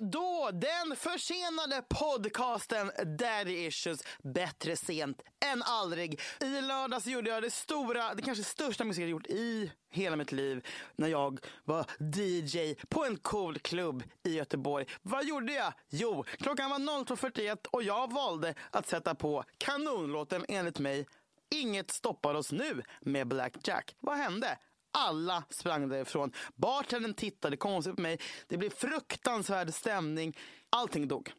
då den försenade podcasten Daddy Issues bättre sent än aldrig. I lördags gjorde jag det stora, det kanske största musik jag gjort i hela mitt liv när jag var DJ på en cool klubb i Göteborg. Vad gjorde jag? Jo, klockan var 02.41 och jag valde att sätta på kanonlåten enligt mig Inget stoppar oss nu med Black Jack. Vad hände? Alla sprang därifrån. Bartendern tittade konstigt på mig. Det blev fruktansvärd stämning. Allting dog.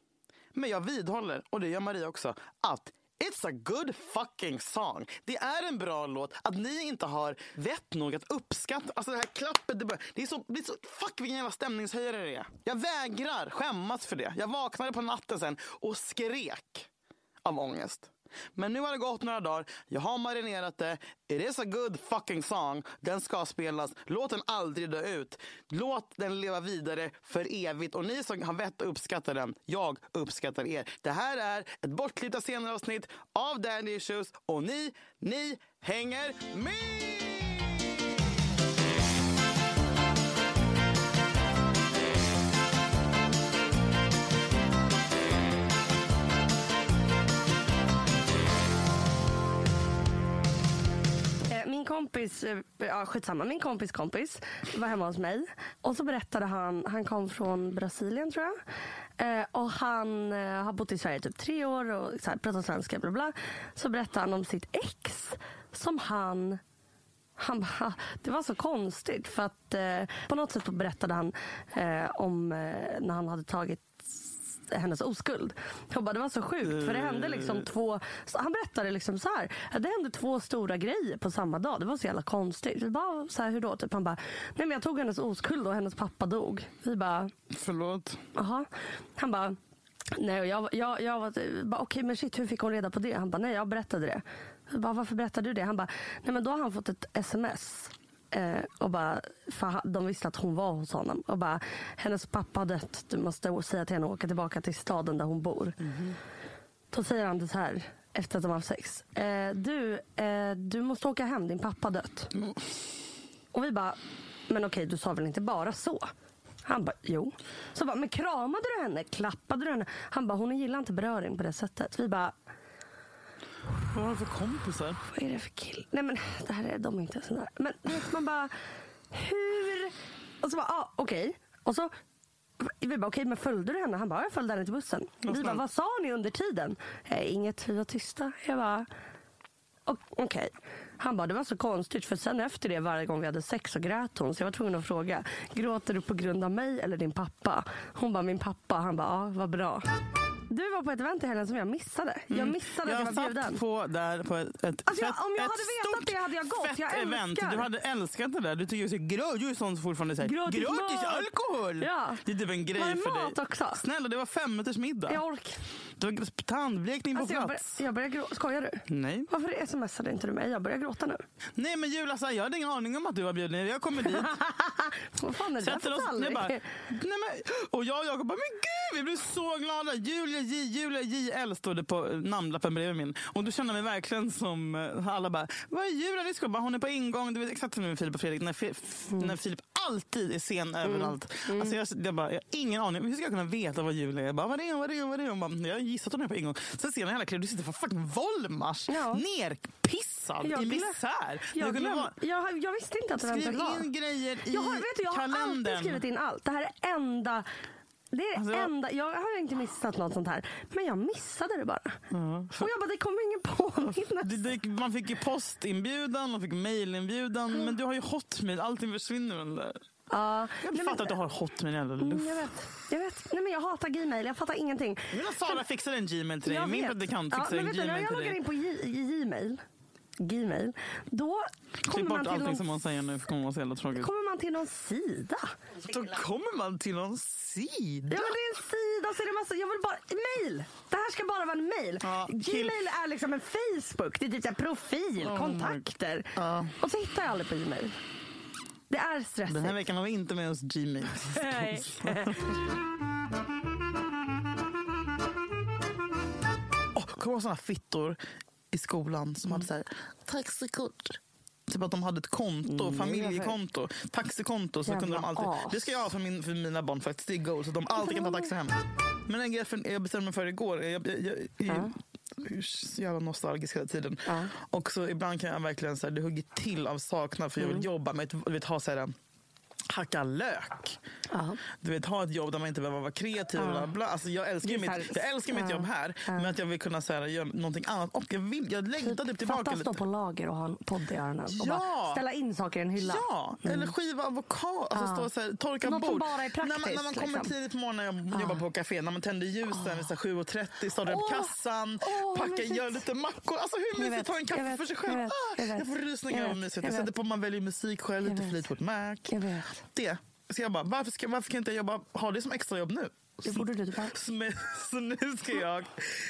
Men jag vidhåller, och det gör Maria också, att It's a good fucking song. Det är en bra låt. Att ni inte har vett nog att uppskatta. Alltså det här klappet. Det, bara, det, är så, det är så... Fuck vilken jävla stämningshöjare det är. Jag vägrar skämmas för det. Jag vaknade på natten sen och skrek av ångest. Men nu har det gått några dagar. Jag har marinerat det. It is a good fucking song. Den ska spelas. Låt den aldrig dö ut. Låt den leva vidare för evigt. Och ni som har vett att uppskatta den, jag uppskattar er. Det här är ett bortklippt senare avsnitt av Dandy Issues och ni, ni hänger med! Min kompis, eh, ja skitsamma, min kompis kompis var hemma hos mig. Och så berättade han, han kom från Brasilien tror jag. Eh, och han eh, har bott i Sverige typ tre år och så här, pratar svenska bla bla. Så berättade han om sitt ex som han han bara, det var så konstigt för att eh, på något sätt berättade han eh, om eh, när han hade tagit hennes oskuld. Jag bara, det var så sjukt för det hände liksom två, han berättade liksom så här, det hände två stora grejer på samma dag. Det var så jävla konstigt. Vi bara, så här, hur då? Typ, han bara, nej men jag tog hennes oskuld och hennes pappa dog. Vi bara, Förlåt. Jaha. Han bara, nej och jag, jag, jag var okej men shit hur fick hon reda på det? Han bara, nej jag berättade det. Jag bara, varför berättade du det? Han bara, nej men då har han fått ett sms. Eh, och bara, för de visste att hon var hos honom. Och bara, hennes pappa har dött. Du måste säga till henne att åka tillbaka till staden där hon bor. Då säger han det så här efter att de har haft sex. Eh, du, eh, du måste åka hem, din pappa har dött. Och vi bara, men okej du sa väl inte bara så? Han bara, jo. Så bara, men kramade du henne? Klappade du henne? Han bara, hon gillar inte beröring på det sättet. Vi bara, Vad har du för kompisar? vad är det för kill? Nej men det här är, de är inte sådana. Men man bara, hur? Och så bara, ah, okej. Och så vi bara, okej men följde du henne? Han bara, jag följde henne till bussen. Vi bara, vad sa ni under tiden? Eh, inget, vi var tysta. Jag bara, "O- okej. Han bara, det var så konstigt för sen efter det varje gång vi hade sex så grät hon. Så jag var tvungen att fråga, gråter du på grund av mig eller din pappa? Hon bara, min pappa. Han bara, ja vad bra. Du var på ett event i helgen som jag missade. Jag missade att jag Jag var bjuden. satt på där på ett, ett Alltså, jag- fett- om jag hade vetat stort, det hade jag gått. Jag event. Du hade älskat det där. Du tycker ju gröt, du är sån som fortfarande säger Gratis gratis, mat." alkohol. Ja. Det är typ en grej Var det för mat dig. också? Snälla, det var fem middag. Jag orkar. Det var tandblekning på Alltså, jag, börjar, plats. jag börjar gråta. Skojar du? Nej. Varför smsade inte du mig? Jag börjar gråta nu. Nej men Julia, så här, jag hade ingen aning om att du var bjuden. Jag kommer dit. Vad fan är det där för oss, bara, nej men, och jag och Jakob bara, men gud, vi blev så glada. Julia J, Julia JL stod det på namnlappen bredvid min. Och då kände jag mig verkligen som, eh, alla bara, vad är Julia Lyskog? Hon är på ingång, du vet exakt som med Filip och Fredrik, när, Fi- Mm. när Filip alltid är sen överallt. Alltså jag, jag, bara, jag har ingen aning, hur ska jag kunna veta vad Julia är? Jag bara, vad är hon, vad är hon, vad är hon? Bara, Jag har gissat är på ingång. Sen ser jag hela klipp, du sitter på fucking Volmars, Ja. nerpissad Jag i misär. Jag, glöm, jag, jag visste inte att det Skriv var. in grejer i jag har, vet du, jag har kalendern. alltid skrivit in allt. Det här är enda... Det är det Alltså, jag- enda. Jag har inte missat något sånt här. Men jag missade det bara. Och jag bara, det kommer ingen påminnelse. Man fick ju postinbjudan, man fick mailinbjudan, men du har ju hotmail, allting försvinner väl där. Ja, Jag fattar men- att du har hotmail, jävla Mm, luft. Jag vet. Jag vet. Nej, men jag hatar Gmail. Jag fattar ingenting. Att Sara fixar en Gmail till dig. Min praktikant ja, fixar men en du, När Gmail jag loggar in på Gmail, Gmail, då kommer man, till allting någon, som hon säger nu, för kommer vara så jävla tråkigt. kommer man till någon sida. Då kommer man till någon sida. Ja men det är en sida så är det massa, jag vill bara, mail! Det här ska bara vara en mail. Ja, Gmail är liksom en Facebook, det är typ profil, Oh kontakter. Ja. Och så hittar jag aldrig på Gmail. Det är stressigt. Den här veckan har vi inte med oss Gmail. Nej. Oh, kommer du ihåg såna fittor i skolan som hade så här, taxikort? Typ att de hade ett konto, familjekonto, taxikonto. Så kunde de alltid, det ska jag ha för, min, för mina barn faktiskt. Det är goal, så att de alltid kan ta taxi hem. Men en grej för- jag bestämde mig för igår, jag, jag, jag, jag, Ja. Så jävla nostalgisk hela tiden. Ja. Och så ibland kan jag verkligen så här, det hugger till av saknad för jag Mm. vill jobba med att ha så här, hacka lök. Ja. Du vet, ha ett jobb där man inte behöver vara kreativ. Ja. Bla, bla. Alltså, jag älskar, ju mitt, jag älskar mitt jobb här, men att jag vill kunna så här, göra någonting annat. Och jag, vill, jag längtar typ tillbaka Fatta att stå lite. på lager och ha en podd i öronen. Och Ja. bara ställa in saker i en hylla. Ja, eller skiva avokado. Alltså stå och så här, torka Något som bord. bara är när, man, när man praktiskt, kommer liksom. tidigt på morgonen och jag jobbar på café, när man tänder ljusen vid så här 7.30, startar upp kassan, vad packar, gör lite mackor. Alltså hur mysigt att ta en kaffe vet, för sig jag själv? vet, jag vet. jag får rysningar av mysigt. jag Jag sätter vet. på man väljer musik själv, lite. Fleetwood Mac. Det. Så jag bara, varför, ska, varför kan inte jag jobba, ha det som extrajobb nu? Det borde du typ ha. Så, så nu ska jag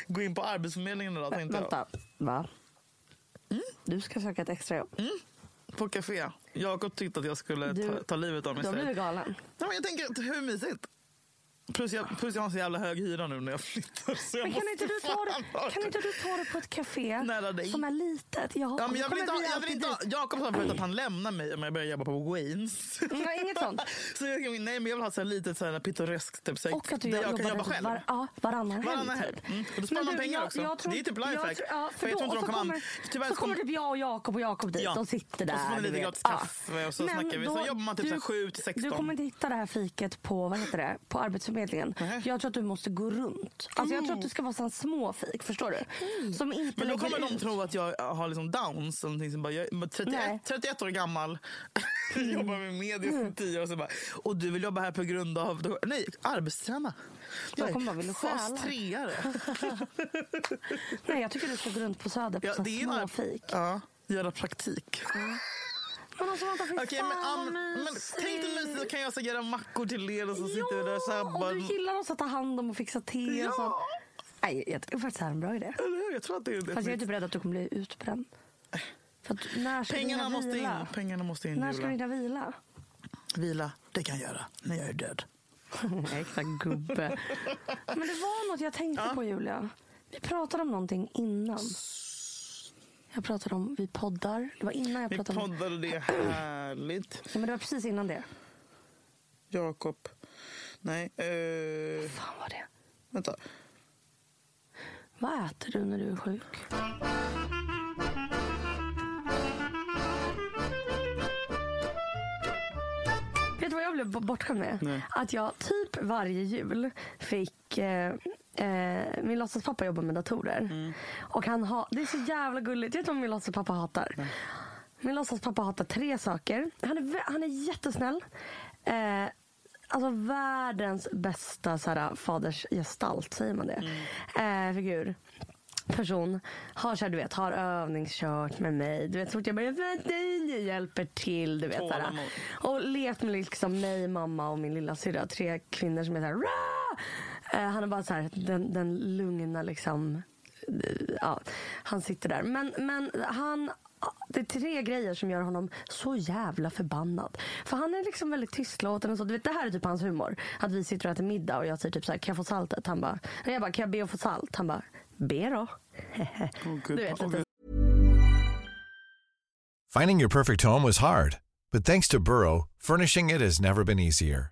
gå in på Arbetsförmedlingen idag tänkte jag. Vänta, va? Du ska söka ett extrajobb. På café. Jakob tyckte att jag skulle Du- ta, ta livet av mig. Du så här. blivit galen. Nej, men jag tänker, hur mysigt? Plus jag, plus jag har så jävla hög hyra nu när jag flyttar. Så jag Men kan inte, du ta det, kan inte du ta det på ett café som är litet? Jag, Ja, men jag vill inte, jag vill inte. Jakob sa förut att han lämnar mig om jag börjar jobba på Waynes. Nej, inget sånt. så jag, nej, men jag vill ha så här litet så här pittoreskt typ, så Och att du där jag kan jobba själv. Var, ja, varannan Varannan helg. Typ. Mm. Och då sparar man du, pengar jag- också. jag tror- Det är typ jag lifehack. tror- Ja, För för jag tror inte de så kommer kommer, tyvärr så kommer typ jag och Jakob och Jakob dit. Ja. De sitter där. Och så får man lite gratis kaffe och så snackar vi. Då- jobbar man typ så här 7 till 16. Du kommer inte hitta det här fiket på, vad heter det, på Arbetsförmedlingen. Nej. Jag tror att du måste gå runt. Alltså, jag tror att det ska vara sån små fik, förstår du? Som inte Men då kommer de ut. tro att jag har liksom downs. eller någonting som bara, jag är 31, Nej. 31 år gammal, jobbar med media Mm. sedan 10 år. Bara, och du vill jobba här på grund av... Nej, arbetsträna. Jag kommer bara, vill du fas? 3 Nej, jag tycker du ska gå runt på Söder på ja, så det är en små ar- fik. Ja, göra praktik. Men alltså vänta, fy men, fan um, vad men tänk dig mysigt, så kan jag så göra mackor till er och så sitter vi där Ja, och du gillar också att ta hand om och fixa te och sånt. Ja, Nej, jag tycker faktiskt det här är en bra idé. eller? Jag tror att det är det. Fast jag är typ rädd att du kommer bli utbränd. När ska Pengarna måste hinna in. vila? Pengarna måste in. När ska du hinna vila? Vila, det kan jag göra när jag är död. Exakt gubbe. Men det var något jag tänkte Ja. på Julia. Vi pratade om någonting innan. Jag pratade om vi poddar. Det var innan jag Vi pratade om... poddade, det är härligt. Ja, men det var precis innan det. Jakob. Nej, eh, Fan var det? vänta. Vad äter du när du är sjuk? Vet du vad jag blev bortskämd med? Nej. Att jag typ varje jul fick... Eh, eh, min låtsaspappa jobbar med datorer. Mm. Och han har, det är så jävla gulligt. Vet du vad min låtsaspappa hatar? Min låtsaspappa hatar tre saker. Han är, han är jättesnäll. Eh, alltså världens bästa så här, fadersgestalt, säger man det? Eh, figur person har, så här, du vet, har övningskört med mig. Du vet, så fort jag bara, "Vänta, jag hjälper till. Du vet, så här, och lekt med liksom mig, mamma och min lilla syrra. Tre kvinnor som är så här, "Rah!" Eh, Han är bara så här, den, den lugna liksom. eh, Ja, han sitter där. Men, men han det är tre grejer som gör honom så jävla förbannad. För han är liksom väldigt tystlåten och så. Du vet, det här är typ hans humor. Att vi sitter och äter middag och jag säger typ så här, kan jag få saltet? Han bara, nej, jag bara, kan jag be att få salt? Han bara, be då. Gud. Du vet, Gud. Finding your perfect home was hard, but thanks to Burrow, furnishing it has never been easier.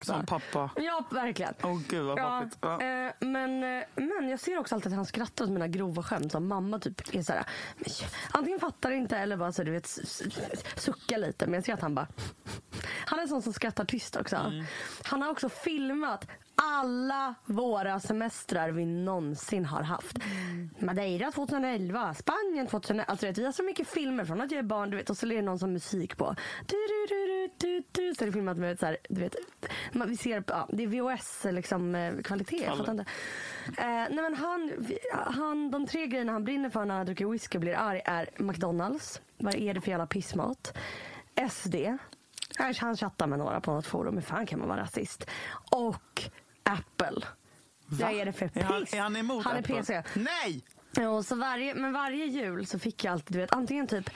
Som pappa. Ja, verkligen. Åh gud vad Ja, eh, men, eh, men jag ser också alltid att han skrattar åt mina grova skämt. Som mamma typ är så här, antingen fattar inte eller bara så, du vet, suckar lite. Men jag ser att han bara... Han är en sån som skrattar tyst också. Mm. Han har också filmat alla våra semestrar vi någonsin har haft. Mm. Madeira 2011, Spanien 2011. Alltså, vet, vi har så mycket filmer från att jag är barn du vet, och så är det någon som musik på. Du, du, du, du, du, du. Så är det filmat med så här, du vet, man, vi ser, ja, det är VHS liksom, eh, kvalitet. Jag fattar inte. Eh, nej, men han, han, de tre grejerna han brinner för när han dricker whisky och blir arg är McDonalds. Vad är det för jävla pissmat? SD. Han- chattar med några på något forum. Hur fan kan man vara rasist? Och Apple. Vad är det för piss? Är han, är han emot Han är? PC. Nej! Ja, så varje, men varje jul så fick jag alltid du vet, antingen typ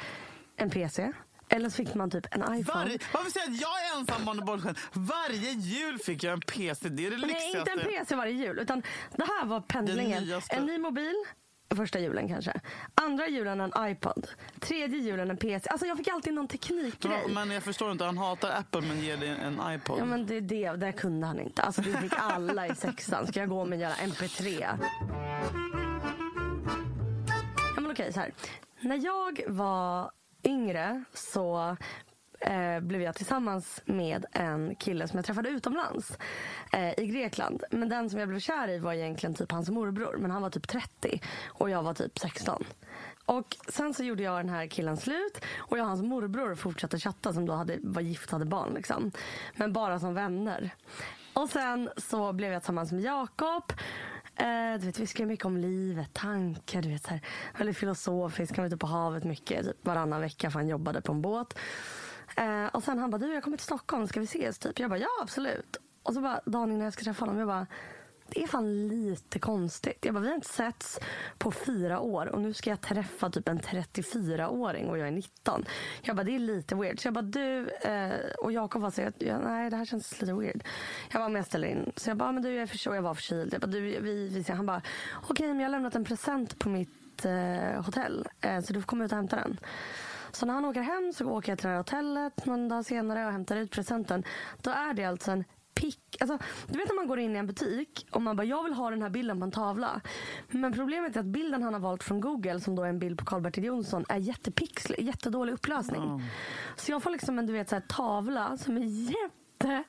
en PC eller så fick man typ en iPhone. Varje, varför säger jag att jag är och bortskämd? Varje jul fick jag en PC. Det är det Nej, lyxigaste. inte en PC varje jul. Utan det här var pendlingen. En ny mobil. Första julen kanske. Andra julen en iPod. Tredje julen en PC. Alltså jag fick alltid någon teknikgrej. Men, men jag förstår inte, han hatar Apple men ger dig en iPod. Ja men det, det, det kunde han inte. Alltså det fick alla i sexan. Ska jag gå med en jävla MP3? Ja men okej så här. När jag var yngre så eh, blev jag tillsammans med en kille som jag träffade utomlands eh, i Grekland. Men den som jag blev kär i var egentligen typ hans morbror. Men han var typ 30 och jag var typ 16. Och sen så gjorde jag den här killen slut och jag och hans morbror fortsatte chatta som då hade, var gift och hade barn. Liksom. Men bara som vänner. Och sen så blev jag tillsammans med Jakob. Eh, du vet, vi skrev mycket om livet, tankar, du vet, så här, väldigt filosofiskt. Han var ute på havet mycket, typ varannan vecka för han jobbade på en båt. Eh, och sen han bara, du jag kommer till Stockholm, ska vi ses? Typ. Jag bara, ja absolut. Och så bara dagen innan jag ska träffa honom, jag bara, det är fan lite konstigt. Jag bara, vi har inte setts på fyra år och nu ska jag träffa typ en 34-åring och jag är 19. Jag bara, det är lite weird. Så jag bara, du eh, och Jakob var så nej det här känns lite weird. Jag bara, men jag ställer in. Så jag bara, men du jag förstår, jag var förkyld. Jag bara, du, vi, vi. Han bara, okej men jag har lämnat en present på mitt eh, hotell. Eh, så du får komma ut och hämta den. Så när han åker hem så åker jag till det här hotellet någon dag senare och hämtar ut presenten. Då är det alltså en pick. Alltså, du vet när man går in i en butik och man bara jag vill ha den här bilden på en tavla. Men problemet är att bilden han har valt från Google som då är en bild på Karl-Bertil Jonsson är jättepixlig, jättedålig upplösning. Så jag får liksom en du vet, så här, tavla som är jätte...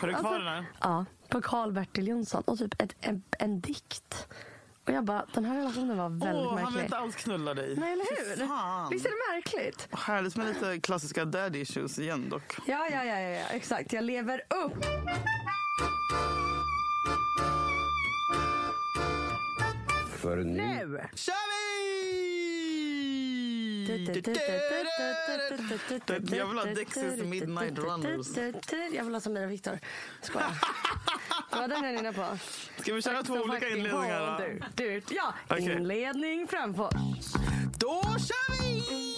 Har du kvar den här? Ja, på Karl-Bertil Jonsson och typ ett, en, en dikt. Och jag bara, den här relationen var väldigt han märklig. vill inte alls knulla dig. Nej, eller hur? Fan. Visst är det märkligt? Härligt med lite klassiska daddy issues igen dock. Ja, ja, ja, ja, ja, exakt. Jag lever upp. För nu Nu! Kör vi! Jag vill ha Dexys Midnight Runners. Jag vill ha Samira Viktor. Skojar. Det var den jag inne på. Ska vi köra två olika inledningar Ja, inledning framför. Då kör vi!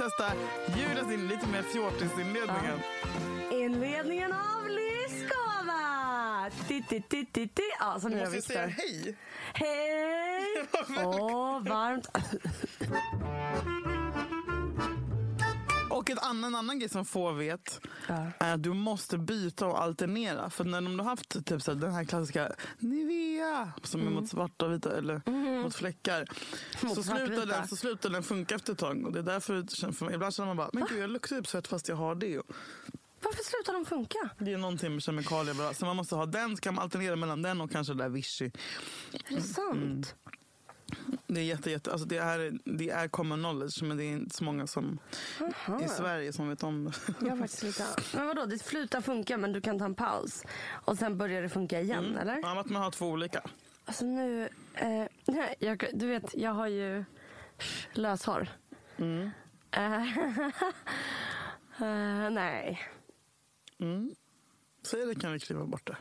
Testa Judas in, lite mer fjortisinledningen. Inledningen av Lyskova! Ti, ti, ti, ti, ti. Ja, Du Samira måste säga hej. Hej! Åh, varmt. Och ett annan, en annan grej som få vet Ja. är att du måste byta och alternera. För när de har haft typ så här, den här klassiska Nivea som är mot svarta och vita eller mot fläckar. Mm. Mot så, slutar den, så slutar den funka efter ett tag. Och det är därför det känns för mig, ibland känner man bara, men gud jag luktar typ svett fast jag har det. Varför slutar de funka? det är någonting med kemikalier. Så man måste ha den, så kan man alternera mellan den och kanske det där Vichy. Är det sant? Det är jätte, jätte, alltså det är, det är common knowledge men det är inte så många som i Sverige som vet om det. Jag faktiskt lite... Men vadå, det slutar funka men du kan ta en paus. Och sen börjar det funka igen, eller? Ja, att man har två olika. Alltså nu... Eh, nej, jag, du vet, jag har ju löshår. Mm. Eh, nej. Mm. Säg det kan vi kliva bort det.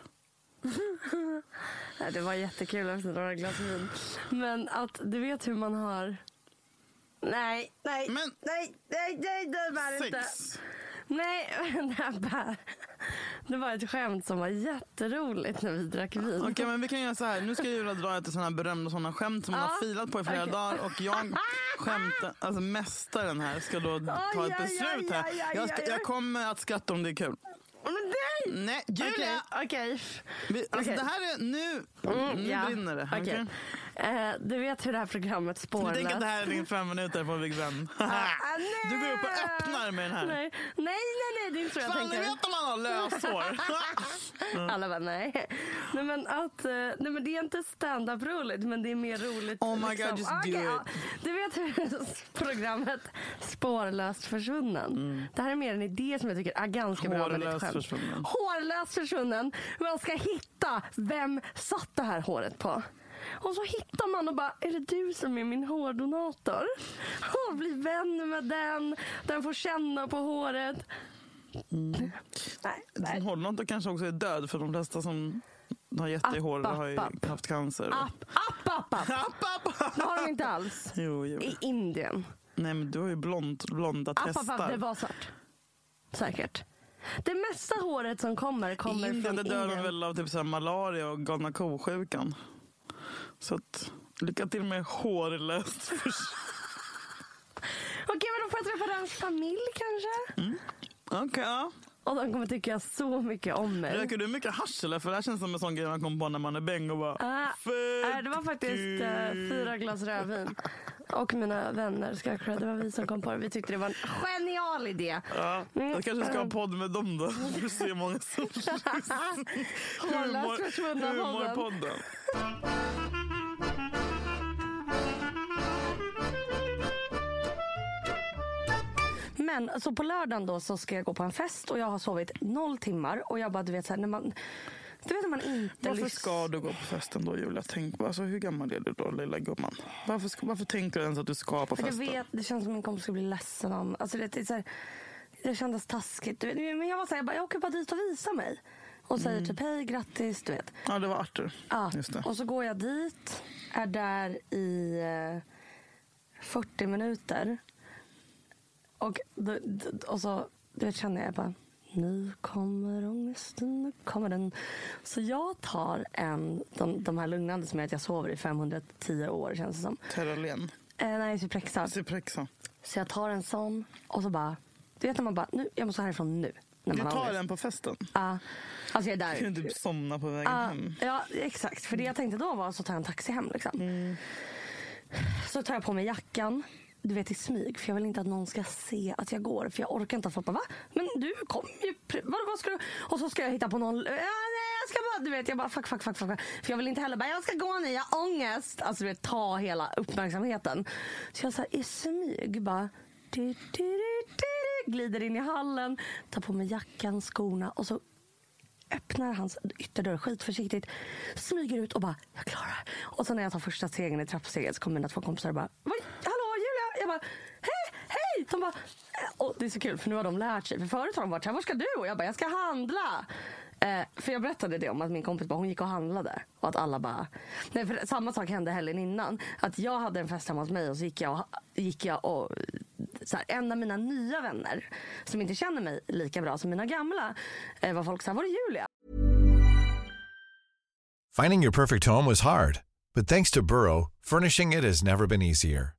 Det var jättekul efter några glas vin. Men att du vet hur man har... Nej, nej, Men- nej, nej, nej, det var inte. Sex. Nej, det här. Det var ett skämt som var jätteroligt när vi drack vin. Okej men vi kan göra så här. Nu ska Julia dra ett sådana här berömda sådana skämt som hon Ja, har filat på i flera okej. dagar och jag skämtar, alltså mästaren här ska då ta ett beslut här. Jag, ska, jag kommer att skratta om det är kul. Men nej! Nej, Julia! Okej, okej. Vi, alltså Okej. det här är nu, Mm, nu ja. brinner det. Okej. Eh, du vet hur det här programmet Spårlöst... tänker att det här är din fem minuter på Big Ben. Ah, nej! Du går upp och öppnar med den här. Nej, nej, nej, nej det är inte så jag Fan, tänker. vet om man har löshår. Alla bara nej. Nej men, att, eh, nej men det är inte stand-up roligt men det är mer roligt. Oh my God, just do Okej, it. ja. Du vet hur programmet Spårlöst försvunnen. Det här är mer en idé som jag tycker är ganska bra. med lite Mm. Hårlöst försvunnen. Hårlöst försvunnen. Man ska hitta vem satt det här håret på. Och så hittar man och bara, är det du som är min hårdonator? Och blir vän med den. Den får känna på håret. Nej, nej. Hårdnot kanske också är död för de flesta som har jättehår App, har ju app, app. haft cancer. App, app, app, app. App, app. Det har de inte alls. Jo, jo. I Indien. Nej men du har ju blont, blonda App, app, testar. app, det var svart. Säkert. Det mesta håret som kommer kommer Indien från det dör de Indien. väl av typ så malaria och galna ko-sjukan. Så att, lycka till med hårlöst Okej, men då får jag träffa hans familj kanske? Okej, ja. Och de kommer tycka så mycket om mig. Röker du mycket hasch eller? För det här känns som en sån grej man kommer på när man är bäng och bara... Ah, "Fett nej, det var faktiskt kul." fyra glas rödvin. Och mina vänner ska jag. Det var vi som kom på det. Vi tyckte det var en genial idé. Ja, Mm. jag kanske ska ha en podd med dem då. För att se många som Hårlöst försvunna Men så på lördagen då så ska jag gå på en fest och jag har sovit noll timmar. Och jag bara, du vet så här, när man... Du vet när man inte Varför ska du gå på festen då Julia? Tänk, alltså, hur gammal är du då lilla gumman? Varför, ska, varför tänker du ens att du ska på För jag festen? vet, det känns som min kompis skulle bli ledsen om... Alltså det, det, så här, det kändes taskigt. Du vet, men jag var så här, jag, bara, jag åker bara dit och visar mig. Och säger typ hej, grattis, du vet. Ja, det var Arthur. Ja, och så går jag dit, är där i eh, 40 minuter. Och, och så du vet, känner jag bara, nu kommer ångesten, nu kommer den. Så jag tar en, de, de här lugnande som är att jag sover i 510 år känns det som. Terralen. Eh, nej, Cyprexa. Ciprexa. Så jag tar en sån och så bara, du vet när man bara, nu, jag måste härifrån nu. När Du man har tar den på festen? Ja. alltså jag är Du kan där. typ somna på vägen Ja, hem. ja, exakt. För det jag tänkte då var så tar jag en taxi hem. Liksom. Mm. Så tar jag på mig jackan. Du vet i smyg, för jag vill inte att någon ska se att jag går. För jag orkar inte att folk bara, va? Men du kom ju. Vad, vad ska du? Och så ska jag hitta på någon. Ja, nej, jag ska bara, du vet, jag bara fuck, fuck, fuck, fuck. För jag vill inte heller bara, jag ska gå nu, jag har ångest. Alltså du vet, ta hela uppmärksamheten. Så jag så här, i smyg bara, du, du, du, du, du, glider in i hallen, tar på mig jackan, skorna och så öppnar hans ytterdörr skitförsiktigt, smyger ut och bara, jag klarar. Och så när jag tar första stegen i trappsteget så kommer mina två kompisar och bara, "Vad? Jag bara, hej, hej! De bara, och det är så kul för nu har de lärt sig. För förut har de varit så här, var ska du? Och jag bara, jag ska handla. Eh, för jag berättade det om att min kompis bara, hon gick och handlade. Och att alla bara, nej för samma sak hände helgen innan. Att jag hade en fest hemma hos mig och så gick jag och, gick jag och så här, en av mina nya vänner som inte känner mig lika bra som mina gamla eh, var folk så här, var är Julia? Finding your perfect home was hard, but thanks to Burrow, furnishing it has never been easier.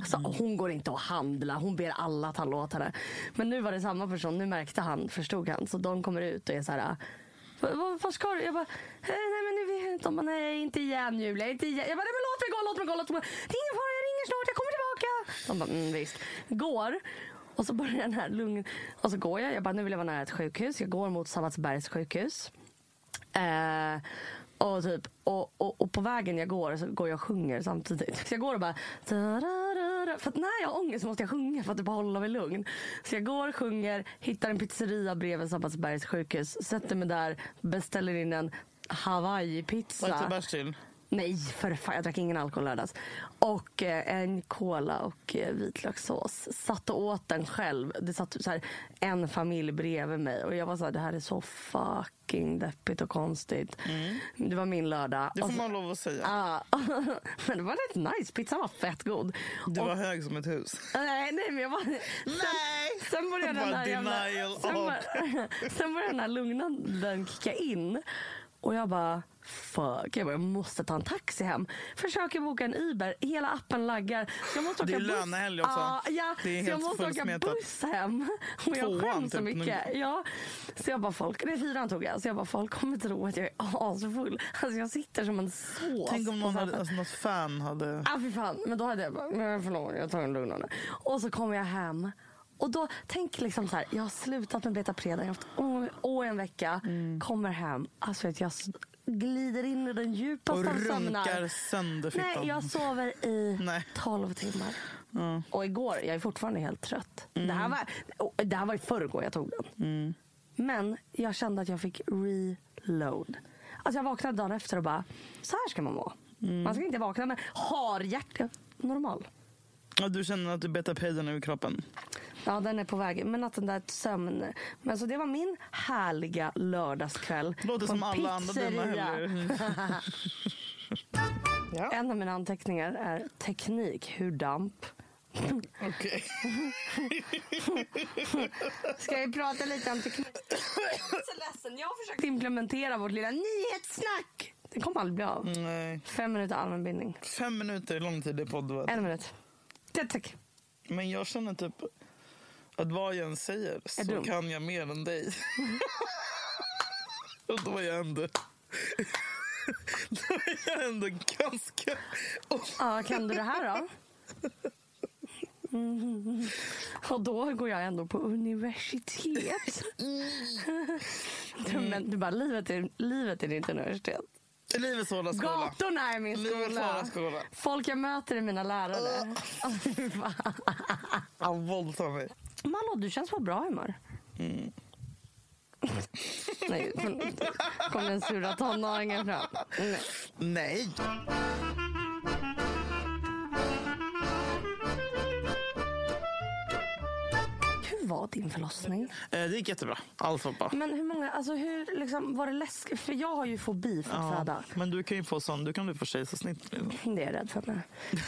Alltså, hon går inte att handla, hon ber alla att han låter henne. Men nu var det samma person, nu märkte han, förstod han. Så de kommer ut och är så här, "Vad- ska du? Jag bara, "Eh, nej men nu vet jag inte. De bara, nej inte igen Julia, inte igen. Jag bara, nej men låt mig gå, låt mig gå, låt mig gå. Det är ingen fara, jag ringer snart, jag kommer tillbaka. De bara, mm, visst. Går. Och så börjar den här lugn... Och så går jag, jag bara, nu vill jag vara nära ett sjukhus. Jag går mot Sabbatsbergs sjukhus. Eh, Och, typ, och, och, och på vägen jag går så går jag och sjunger samtidigt. Så jag går och bara går, För att när jag har ångest måste jag sjunga för att bara hålla mig lugn. Så jag går, sjunger, hittar en pizzeria bredvid Sabbatsbergs sjukhus. Sätter mig där, beställer in en Hawaii-pizza. Vad heter bärs till? Nej, för fan. Jag drack ingen alkohol lördags. Och eh, en cola och eh, vitlökssås. Satt och åt den själv. Det satt så här, en familj bredvid mig. Och jag var så här, det här är så fucking deppigt och konstigt. Det var min lördag. Mm. Det får Och man lov att säga. Ja, men det var rätt nice. Pizzan var fett god. Du Och- var hög som ett hus. Nej, nej, men jag var... Nej! Sen, sen började den där jävla... Sen, bör, sen började den här lugnanden kicka in. Och jag bara, fuck, jag, bara, jag måste ta en taxi hem. Försöker boka en Uber, hela appen laggar. Så Jag måste Det åka är buss. lönehelg också. Ja, ja, Det är så jag måste åka buss hem. Och jag skäms så typ. mycket. Ja. Så jag bara, folk, nej fyran tog jag. Så jag bara, folk kommer tro att jag är asfull. Alltså jag sitter som en sås. Tänk om någon hade, alltså, något fan hade... Ah, fy fan. Men då hade jag bara, men förlåt, jag tar en lugnande. Och så kommer jag hem. Och då, tänk liksom så här, jag har slutat med Beta Preda, jag har haft å, å en vecka, Mm. kommer hem, alltså vet, jag glider in i den djupaste Och av sömnar. runkar sönder fittan. Nej, jag sover i Nej. 12 timmar. Och igår, jag är fortfarande helt trött. Det, Mm. här var, och det här var i förrgår jag tog den. Men jag kände att jag fick reload. Alltså jag vaknade dagen efter och bara, så här ska man må. Mm. Man ska inte vakna med har hjärta normal. Ja, du känner att du betar pejden ur kroppen? Ja, den är på väg. Men att den där sömn... Men så det var min härliga lördagskväll. Låter som alla andra dina helger. ja, En av mina anteckningar är teknik, hur damp. okej. Ska vi prata lite om teknik? Jag är så ledsen. Jag har försökt implementera vårt lilla nyhetssnack. Det kommer aldrig bli av. Nej. Fem minuter allmänbildning. Fem minuter är lång tid i podd. En minut. Det, tack. Men jag känner typ att vad jag än säger så dum. kan jag mer än dig. Och då är jag ändå... då är jag ändå ganska... Ja, kan du det här då? Mm. Och då går jag ändå på universitet. Du, men du bara, livet är, livet är ditt universitet. Livets hårda skola. Gatorna är min skola. skola. Folk jag möter är mina lärare. Han våldtar mig. Hallå, du känns på bra humör. Mm. Nej, kom den sura tonåringen fram. Nej. Nej. Var din förlossning? Eh, Det gick jättebra. Allt var bra. Men hur många, alltså hur liksom, var det läskigt? För jag har ju fobi för att föda. Men du kan ju få sån, du kan ju få kejsarsnitt. Det är jag rädd för. Nu.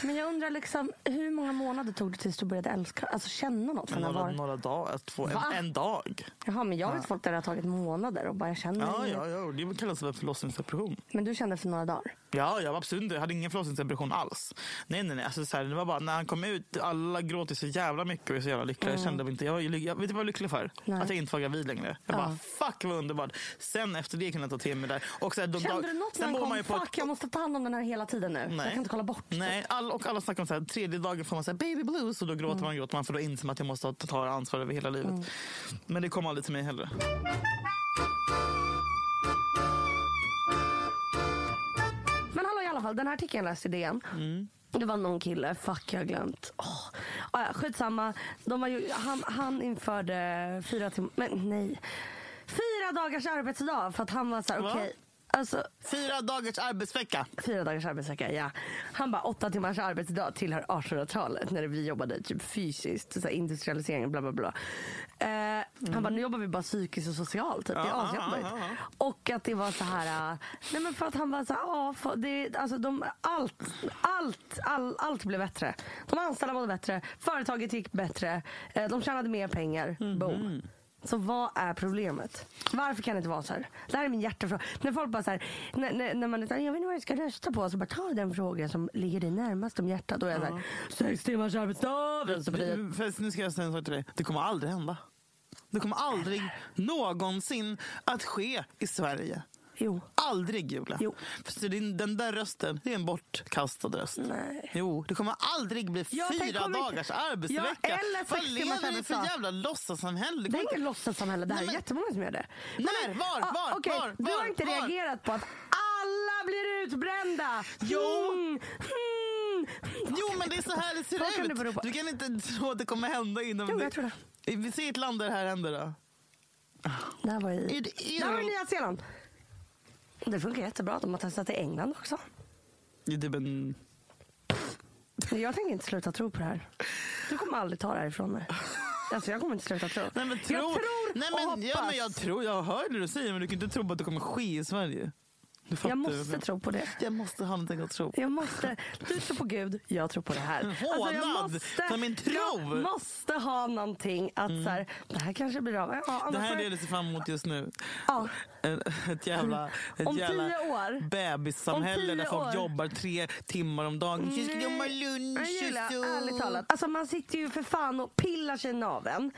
Men jag undrar liksom, hur många månader tog det tills du började älska, alltså känna något? För Några, var... några dagar, två, en, en dag. Jaha, men jag vet folk där det har tagit månader och bara jag känner Ja, ja, ja, det kallas för förlossningsdepression. Men du kände för några dagar? Ja, jag var absolut inte. Jag hade ingen förlossningsdepression alls. Nej, nej, nej. Alltså, så här, det var bara när han kom ut, alla gråter så jävla mycket och är så jävla lyckliga. Jag kände mig inte, jag, var ju ly- jag vet du vad jag var lycklig för? Nej. Att jag inte var gravid längre. Jag bara, fuck vad underbart. Sen efter det kunde jag ta till mig där. Och så här, de Kände du något sen när han kom? Fuck, jag måste ta hand om den här hela tiden nu. Jag kan inte kolla bort. Nej, all, och alla snackar om så här, tredje dagen får man så här, baby blues och då gråter Mm. man gråter man för då inser man att jag måste ta, ansvar över hela livet. Men det kom aldrig till mig heller. Men hallå i alla fall, den här artikeln jag läste i DN. Mm. Det var någon kille, fuck jag har glömt. Oh. Ah, ja, skitsamma, De var ju, han, han införde fyra timmar, men nej. Fyra dagars arbetsdag för att han var så här, okej. Alltså, Fyra dagars arbetsvecka. fyra dagars arbetsvecka, ja. Han bara, åtta timmars arbetsdag tillhör 1800-talet när vi jobbade typ fysiskt, så här, industrialiseringen, bla bla bla. Eh, Han bara, nu jobbar vi bara psykiskt och socialt. Typ. Det är asjobbigt. Och att det var så här, äh, nej men för att han var så här, för det, alltså de, allt, allt, all, allt blev bättre. De anställda mådde bättre, företaget gick bättre, eh, de tjänade mer pengar. Mhm. Boom. Så vad är problemet? Varför kan det inte vara så här? Det här är min hjärtefråga. När folk bara så här, när, när, när man är så här, jag vet inte vad jag ska rösta på, så bara ta den frågan som ligger dig närmast om hjärtat. Då är jag så här, sex timmars arbetsdag, Vänsterpartiet. Nu ska jag säga en sak till dig. Det kommer aldrig hända. Det kommer aldrig någonsin att ske i Sverige. Jo. Aldrig Julia. Jo. För din, den där rösten, det är en bortkastad röst. Nej. Jo, det kommer aldrig bli Ja, fyra dagars arbetsvecka. Ja, eller Vad lever vi för jävla låtsassamhälle? Det är inget låtsassamhälle, det här Nej, är men- jättemånga som gör det. När? Var? Ah, Var? okej, Var? Du har Var? inte Var? reagerat på att alla blir utbrända! Jo. Mm, mm. Jo men det är så här det ser Vad kan ut. bero på? Du kan inte tro att det kommer hända inom... Jo, jag tror det. Vi ser ett land där det här händer då. Det här var i, Är det- är det var i Nya Zeeland. Det funkar jättebra. De har testat i England också. Det är typ en... Men Jag tänker inte sluta tro på det här. Du kommer aldrig ta det här ifrån mig. Alltså jag kommer inte sluta tro. Nej men tro... Jag tror Nej, och men, hoppas. ja, men jag tror, jag hör det du säger men du kan inte tro på att det kommer ske i Sverige. Du fattar Jag måste tro på det. Jag måste ha någonting att tro på. Jag måste. Du tror på Gud, jag tror på det här. Alltså, jag Hånad för min tro. Jag måste ha någonting att så här, det här kanske blir av. Ja, Det här är det jag- jag ser fram emot just nu. Ja. En- Ett jävla, ett Om jävla tio år. bebissamhälle Om där tio folk år. jobbar tre timmar om dagen. Nej, och så. ärligt talat. Alltså man sitter ju för fan och pillar sig i naveln.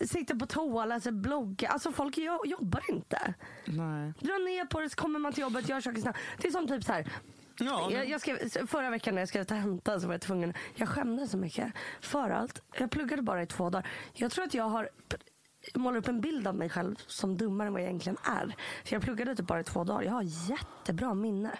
Sitter på toa, läser bloggar. Alltså folk jo- jobbar inte. Nej. Dra ner på det så kommer man till jobbet, gör saker snabbt. Det är som typ så här. Ja, Jag, jag skrev, förra veckan när jag skrev tenta så var jag tvungen. Jag skämdes så mycket. För allt. Jag pluggade bara i två dagar. Jag tror att jag har målar upp en bild av mig själv som dummare än vad jag egentligen är. För jag pluggade typ bara i två dagar. Jag har jättebra minne.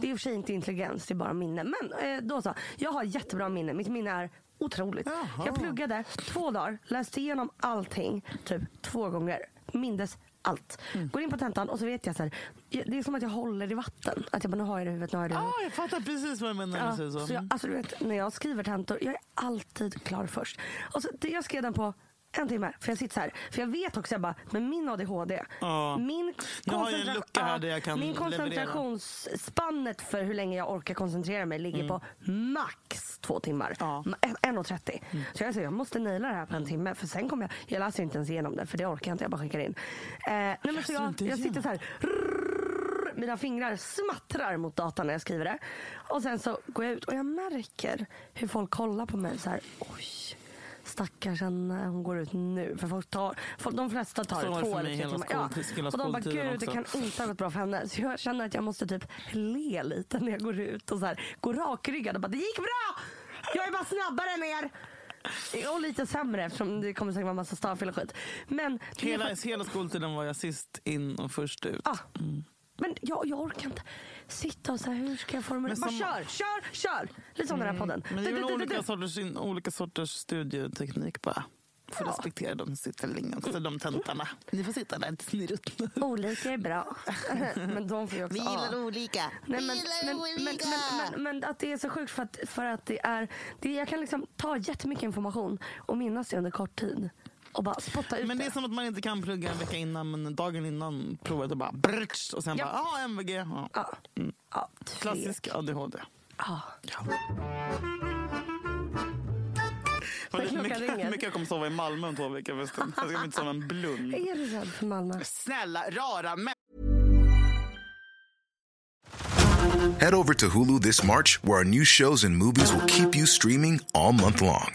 Det är i och för sig inte intelligens, det är bara minne. Men eh, då så. Jag har jättebra minne. Mitt minne är otroligt. Jaha. Jag pluggade två dagar, läste igenom allting typ två gånger. Mindes allt. Går in på tentan och så vet jag så här. Det är som att jag håller i vatten. Att jag bara, nu har jag det i huvudet, nu har jag det i huvudet. Ah, jag fattar precis vad du menar när Ja, du säger så. så jag, alltså, du vet, när jag skriver tentor, jag är alltid klar först. Och så, det, jag skrev den på en timme. För jag sitter så här. För jag vet också, jag bara, men min ADHD. Ja. Min koncentra- ja, Min koncentrationsspannet för hur länge jag orkar koncentrera mig ligger på max två timmar. Mm. Ja. Mm. Ma- en- 1.30. Så jag säger, jag måste naila det här på en timme. För sen kommer jag, jag läser inte ens igenom det för det orkar jag inte, jag bara skickar in. Eh, nej, men så jag, jag sitter så här. rrrr, Mina fingrar smattrar mot datorn när jag skriver det. Och sen så går jag ut och jag märker hur folk kollar på mig så här. Oj. Stackars henne, hon går ut nu. För folk tar, folk, de flesta tar Så det två eller tre timmar. hela Och de bara, gud det också." kan inte ha gått bra för henne. Så jag känner att jag måste typ le lite när jag går ut och så här, gå rakryggad och bara, det gick bra! Jag är bara snabbare än er! Och lite sämre eftersom det kommer säkert vara massa stavfel och skit. Men, det Hela, för- hela skoltiden var jag sist in och först ut. ah, men jag, jag orkar inte sitta och så här, hur ska jag formulera? Bara som- kör, kör, kör! Lite som den här podden. Men det är väl olika sorters, olika sorters studieteknik bara. Får Ja. respektera de länge också, de tentarna. Ni får sitta där tills ni ruttnar. Olika är bra. men de får ju också A. olika. Nej, men, men, men, men, men, men att det är så sjukt för att, för att det är, det, jag kan liksom ta jättemycket information och minnas det under kort tid. Och bara spotta ut Men det är som att man inte kan plugga en vecka innan men dagen innan provet och bara brrtsch, och sen Ja. bara ja MVG. Ja. Ja. Ja, tvek. Klassisk ADHD. Ja. Vad klockan mycket, mycket jag kommer sova i Malmö om två veckor förresten. Jag ska inte sova en blund. Är du rädd för Malmö? Snälla rara män. Head over to Hulu this March, where our new shows and movies will keep you streaming all month long.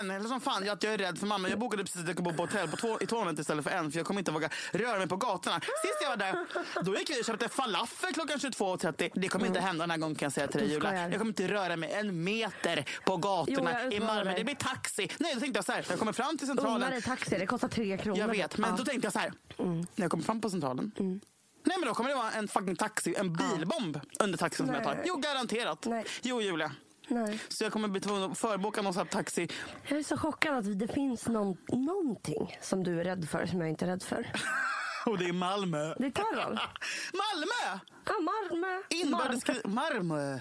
Eller som fan, jag, jag är rädd för mamma. Jag bokade precis att jag ska bo på hotell på två, i två nätter istället för en. För jag kommer inte våga röra mig på gatorna. Sist jag var där, då gick vi och köpte falafel klockan 22.30. Det kommer inte hända den här gången kan jag säga till dig Julia. Jag kommer inte röra mig en meter på Jo, gatorna jag i Malmö. dig. Det blir taxi. Nej, då tänkte jag så här. Jag kommer fram till centralen. dig taxi, det kostar tre kronor. Jag vet, men Ja. då tänkte jag så här. När jag kommer fram på centralen. Mm. Nej men då kommer det vara en fucking taxi, en bilbomb under taxin som jag tar. Nej. Jo garanterat. Nej. Jo Julia. Nej. Så jag kommer bli tvungen att förboka någon sån taxi. Jag är så chockad att det finns någon, någonting som du är rädd för som jag inte är rädd för. Och det är Malmö. Det är terror. Malmö! Ja, Malmö. Inbördeskrig. Malmö.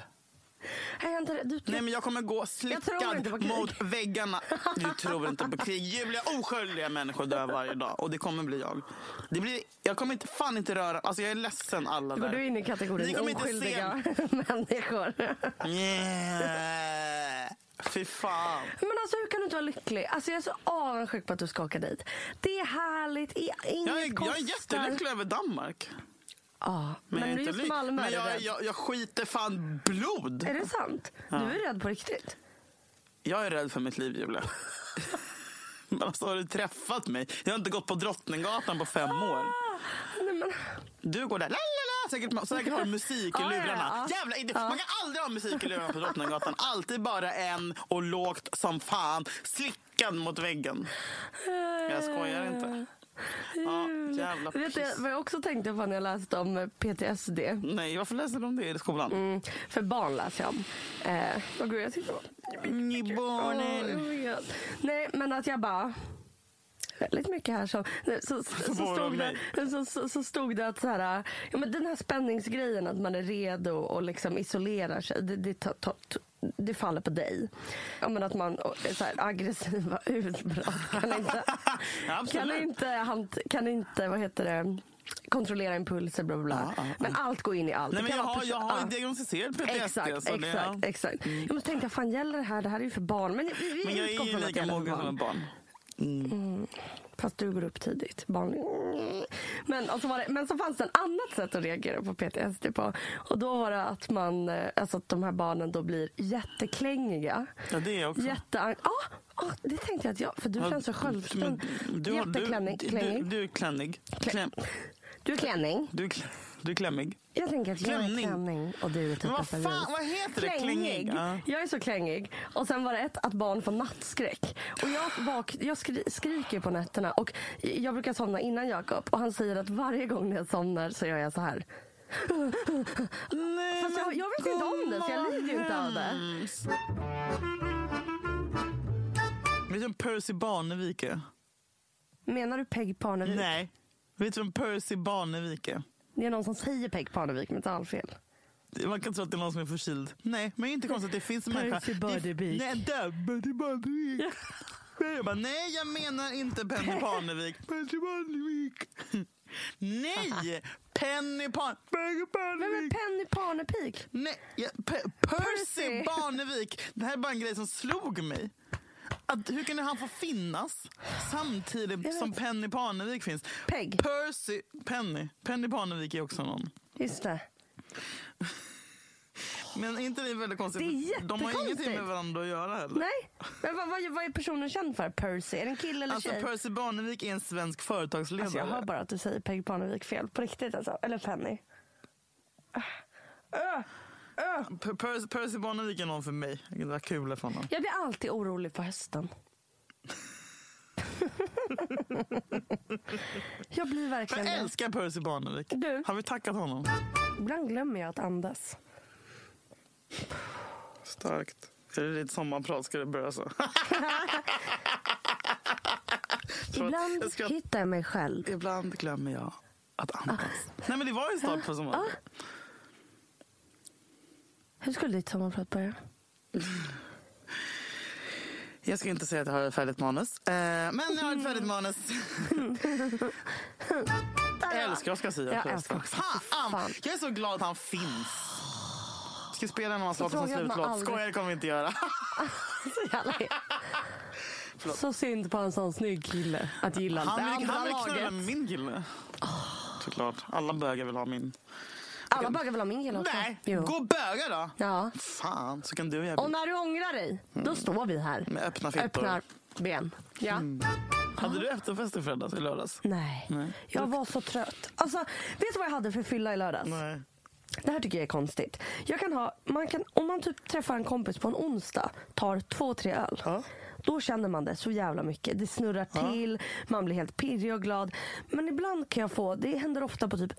Inte rädd. Du, Nej men jag kommer gå slickad mot väggarna. Du tror inte på krig. Julia, oskyldiga människor dör varje dag. Och det kommer bli jag. Det blir, jag kommer inte, fan inte röra... Alltså jag är ledsen alla Går där. du in i kategorin oskyldiga människor? Yeah. Fy fan. Men alltså hur kan du inte vara lycklig? Alltså jag är så avundsjuk på att du ska åka dit. Det är härligt, inget Jag är, jag är jättelycklig över Danmark. Ja, men, jag är inte just ly- Malmö Men är du jag, jag, jag skiter fan blod. Är det sant? Du är rädd på riktigt? Jag är rädd för mitt liv, Julia. Men alltså, har du träffat mig? Jag har inte gått på Drottninggatan på fem år. Nej, men, Du går där. Säkert, säkert har du musik i Ja, ja, lurarna. ja. Jävla idiot. Man kan aldrig ha musik i lurarna på Drottninggatan. Alltid bara en och lågt som fan. Slickad mot väggen. Jag skojar inte. Ja, jävla vet du piss. vad jag också tänkte på när jag läste om PTSD? Nej, varför läser de det i skolan? Mm, för barn läser jag om. Eh, vad gud, jag och... Ni barnen. Oh. Nej, men att jag bara... Väldigt mycket här så, så, så, så, stod, det, så, så, så stod det att så här, ja, men den här spänningsgrejen att man är redo och liksom isolerar sig. Det, det, ta, ta, det faller på dig. Ja, men att man är så här, aggressiva utbrott kan inte, kan inte, kan inte vad heter det, kontrollera impulser. Bla, bla, bla. Ja, ja. Men allt går in i allt. Nej, men jag har, jag har ja. diagnostiserat PTSD. Exakt, så exakt, ja. exakt. Jag måste tänka, fan gäller det här? Det här är ju för barn. Men vi, vi Men jag är ju lika mogen som barn. Ett barn. Fast du går upp tidigt. Barn. Men, och så var det, men så fanns det en annat sätt att reagera på PTSD på. Och då var det att, man, eh, alltså att de här barnen då blir jätteklängiga. Ja, det är jag också. Jätte... Ja, ah, det tänkte jag att jag... För du Ja, känns så självständig. du, du, du, klänning. du är klännig. Kläm, Du är klänning. du, är kl- du är klämmig. Jag tänker att jag är Klänning. och du är typ vad fan, vad heter det? Klängig. Ja. Jag är så klängig. Och sen var det ett, att barn får nattskräck. Och jag, vak, jag skri, skriker på nätterna. Och jag brukar somna innan Jakob. Och han säger att varje gång när jag somnar så gör jag så här. Nej, Fast jag, jag vet inte om det, så jag lider ju inte av det. Vet du vem Percy Barnevik är? Menar du Peg Parnevik? Nej. Vet du vem Percy Barnevik är? Det är någon som säger Peg Parnevik med talfel. Man kan tro att det är någon som är förkyld. Nej, men inte konstigt. Det finns en människa. Percy Barnevik. Nej, där, Percy Barnevik. Jag bara, nej, jag menar inte Penny Parnevik. Percy Barnevik. Nej, Penny Parn... Penny Vem är Parnevik. Penny Parnepik? Nej, ja, Pe- Percy Percy. Barnevik. Det här är bara en grej som slog mig. Att, hur kunde han få finnas samtidigt som Penny Parnevik finns? Peg. Percy... Penny. Penny Parnevik är också någon. Just det. Men är inte det väldigt konstigt? Det är De har ingenting med varandra att göra heller. Nej, men vad, vad, vad är personen känd för? Percy? Är det en kille eller Alltså tjej? Percy Barnevik är en svensk företagsledare. Alltså jag hör bara att du säger Peg Parnevik fel. På riktigt alltså. Eller Penny. Öh. Per- Percy, Percy Barnevik är någon för mig. Det var kul för honom. Jag blir alltid orolig på hösten. jag blir Jag verkligen det. älskar Percy Barnevik. Du. Har vi tackat honom? Ibland glömmer jag att andas. Starkt. Är det ditt sommarprat? Ska det börja så? Ibland jag ska- hittar jag mig själv. Ibland glömmer jag att andas. Nej men det var ju start på sommaren. Hur skulle ditt sommarprat börja? Jag ska inte säga att jag har ett färdigt manus. Eh, men jag har ett färdigt manus. jag älskar Oscar Sia. Jag förresten. älskar också. Fan, Fan. Jag är så glad att han finns. Ska vi spela när man Så låter som slutlåt? aldrig- Skojar, det kommer vi inte göra. Så synd på en sån snygg kille att gilla Han det vill, andra han vill knulla laget. med min kille. Såklart. Alla bögar vill ha min. Alla bögar vill ha min kille också. Nej, Jo. gå och böga då. Ja. Fan, så kan du och jag Och när du ångrar dig, då står vi här. Med öppna fittor. Öppnar ben. Ja. Hade du efterfest i fredags, i lördags? Nej. Nej. Jag var så trött. Alltså, vet du vad jag hade för fylla i lördags? Nej. Det här tycker jag är konstigt. Jag kan ha, man kan, om man typ träffar en kompis på en onsdag, tar två, tre öl. Då känner man det så jävla mycket. Det snurrar till, man blir helt pirrig och glad. Men ibland kan jag få, det händer ofta på typ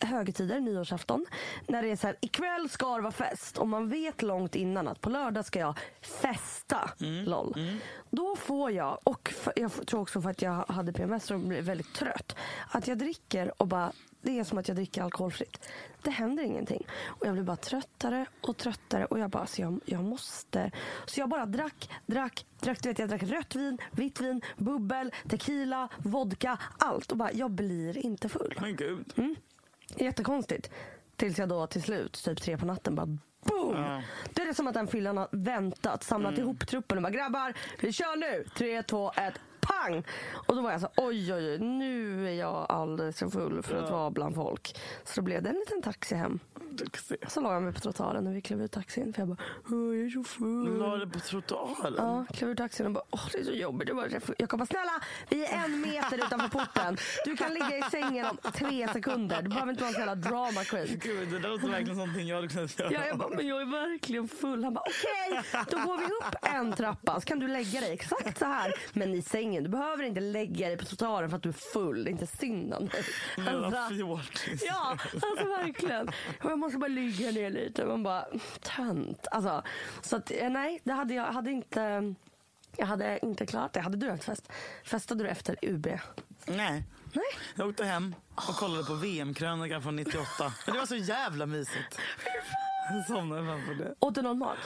högtider, nyårsafton. När det är så här, ikväll ska det vara fest. Och man vet långt innan att på lördag ska jag festa. LOL. Då får jag, och för, jag tror också för att jag hade PMS och blev väldigt trött. Att jag dricker och bara, det är som att jag dricker alkoholfritt. Det händer ingenting. Och jag blir bara tröttare och tröttare. Och jag bara, så jag, jag måste. Så jag bara drack, drack, drack. Du vet, jag drack rött vin, vitt vin, bubbel, tequila, vodka. Allt. Och bara, jag blir inte full. Men gud. Mm. Jättekonstigt. Tills jag då till slut, typ tre på natten, bara boom! Ja. Då är det som att den fyllan har väntat, samlat ihop truppen och bara grabbar, vi kör nu! Tre, två, ett, pang! Och då var jag så oj oj oj, nu är jag alldeles för full för att vara bland folk. Så då blev det en liten taxi hem. Duktig. Så la jag mig på trottoaren när vi klev ur taxin. För jag bara, "Åh, jag är så full. La det på trottoaren? Ja, klev ur taxin och bara, åh det är så jobbigt. Jag, bara, jag kom bara, snälla vi är en meter utanför porten. Du kan ligga i sängen om tre sekunder. Du behöver inte vara en sån jävla drama queen. Gud, det där låter verkligen någonting jag hade kunnat göra. Ja, jag bara, men jag är verkligen full. Han bara, okej, då går vi upp en trappa så kan du lägga dig exakt så här. Men i sängen, du behöver inte lägga dig på trottoaren för att du är full. Det är inte synd om dig. Alltså. Ja, alltså verkligen. Jag måste bara ligga ner lite. Man bara, tönt. Alltså, så att, eh, nej, det hade jag hade inte. Jag hade inte klarat det. Hade du haft fest? Festade du efter UB? Nej. Nej. Jag åkte hem och kollade på VM-krönikan från 98. Men det var så jävla mysigt. Somnade framför det. Åt du någon mat?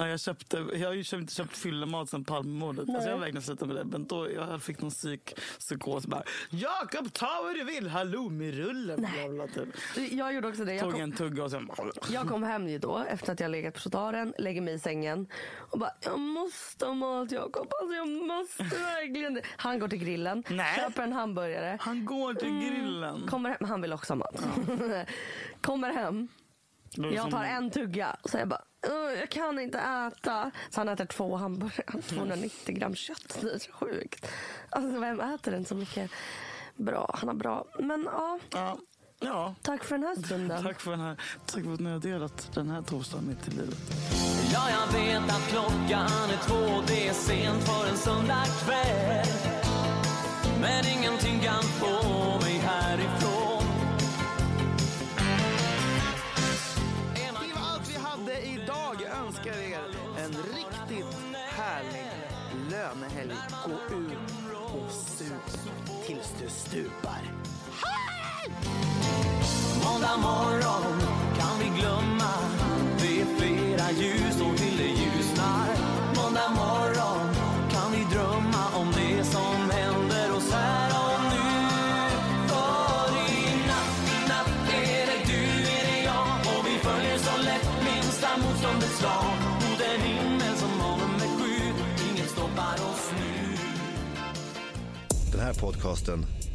Ja, jag, köpte, jag har ju köpt, köpt fyllemat sen Palmemordet. Alltså jag har verkligen slutat med det. Men då jag fick någon psyk, psykos. Bara, Jakob, ta vad du vill. Halloumi-rullen. bla, bla, typ. Jag gjorde också det. Jag Tog kom, en tugga och sen... jag kom hem ju då efter att jag legat på trottoaren, lägger mig i sängen och bara, jag måste ha mat Jakob. Alltså jag måste verkligen det. Han går till grillen, Nej. köper en hamburgare. Han går till grillen. Kommer hem, han vill också ha mat. Kommer hem, Jag tar en tugga och så jag bara, "Åh, jag kan inte äta. Så han äter två hamburgare, 290 gram kött. Det är så sjukt. Alltså vem äter den så mycket? Bra, han har bra. Men ja, Ja. ja. tack för den här stunden. Tack för den här. Tack för att ni har delat den här torsdagen mitt i livet. Ja, jag vet att klockan är två, det är sent för en söndagkväll. Men ingenting kan få stupar. du. Måndag morgon kan vi glömma. Det är flera ljus och till det ljusnar Måndag morgon kan vi drömma om det som händer oss här och nu. För i natt, i natt är det du, är det jag. Och vi följer så lätt minsta motståndets lag. Mot en himmel som har nummer sju Inget stoppar oss nu. Den här podcasten